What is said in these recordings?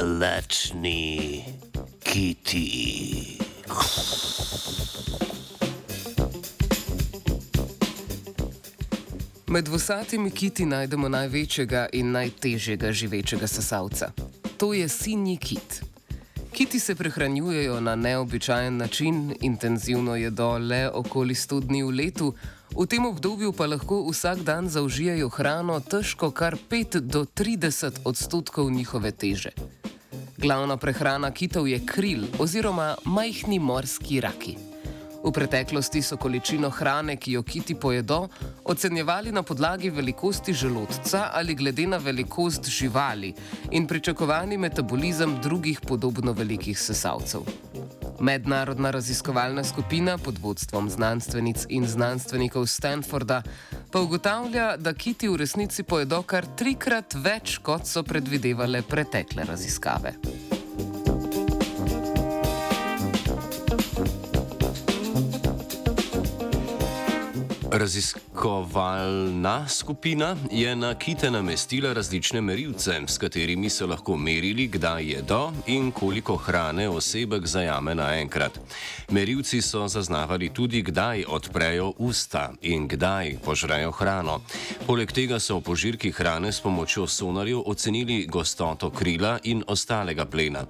lačni kiti. Med vsatimi kiti najdemo največjega in najtežjega živečega sesalca. To je sinji kit. Kiti se prehranjujejo na neobičajen način, intenzivno jedo le okoli 100 dni v letu, v tem obdobju pa lahko vsak dan zaužijajo hrano težko kar 5 do 30 odstotkov njihove teže. Glavna prehrana kitov je kril oziroma majhni morski raki. V preteklosti so količino hrane, ki jo kiti pojedo, ocenjevali na podlagi velikosti želodca ali glede na velikost živali in pričakovani metabolizem drugih podobno velikih sesalcev. Mednarodna raziskovalna skupina pod vodstvom znanstvenic in znanstvenikov Stanforda pa ugotavlja, da kiti v resnici pojedo kar trikrat več, kot so predvidevale pretekle raziskave. Raziskovalna skupina je na kite namestila različne merilce, s katerimi so lahko merili, kdaj jedo in koliko hrane osebek zajame naenkrat. Merilci so zaznavali tudi, kdaj odprejo usta in kdaj požrejo hrano. Poleg tega so v požirki hrane s pomočjo sonarjev ocenili gostoto krila in ostalega plena.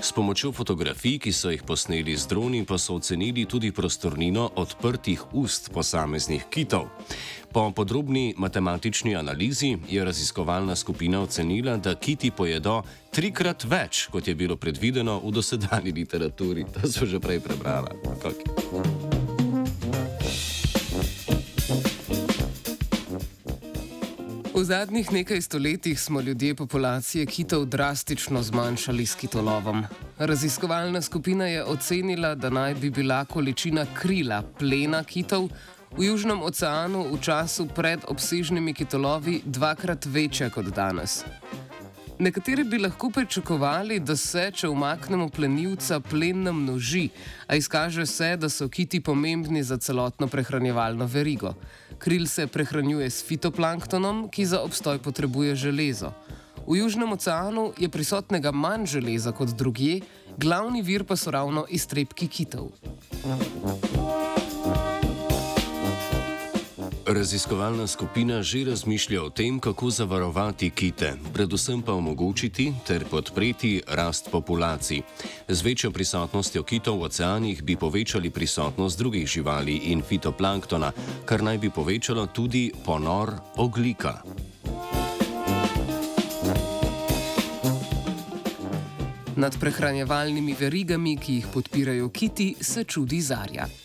S pomočjo fotografij, ki so jih posneli z droni, pa so ocenili tudi prostornino odprtih ust posameznih kitov. Po podrobni matematični analizi je raziskovalna skupina ocenila, da kiti pojedo trikrat več, kot je bilo predvideno v dosedanji literaturi. To so že prej prebrala. V zadnjih nekaj stoletjih smo ljudje populacije kitov drastično zmanjšali s kitolovom. Raziskovalna skupina je ocenila, da naj bi bila količina krila plena kitov v Južnem oceanu v času pred obsežnimi kitolovi dvakrat večja kot danes. Nekateri bi lahko pričakovali, da se, če umaknemo plenilca, plen namnoži, a izkaže se, da so kiti pomembni za celotno prehranjevalno verigo. Kril se prehranjuje s fitoplanktonom, ki za obstoj potrebuje železo. V Južnem oceanu je prisotnega manj železa kot drugje, glavni vir pa so ravno iztrebki kitov. Raziskovalna skupina že razmišlja o tem, kako zavarovati kite, predvsem pa omogočiti ter podpreti rast populacij. Z večjo prisotnostjo kitov v oceanih bi povečali prisotnost drugih živali in fitoplanktona, kar naj bi povečalo tudi ponor oglika. Nad prehranjevalnimi verigami, ki jih podpirajo kiti, se čudi Zarja.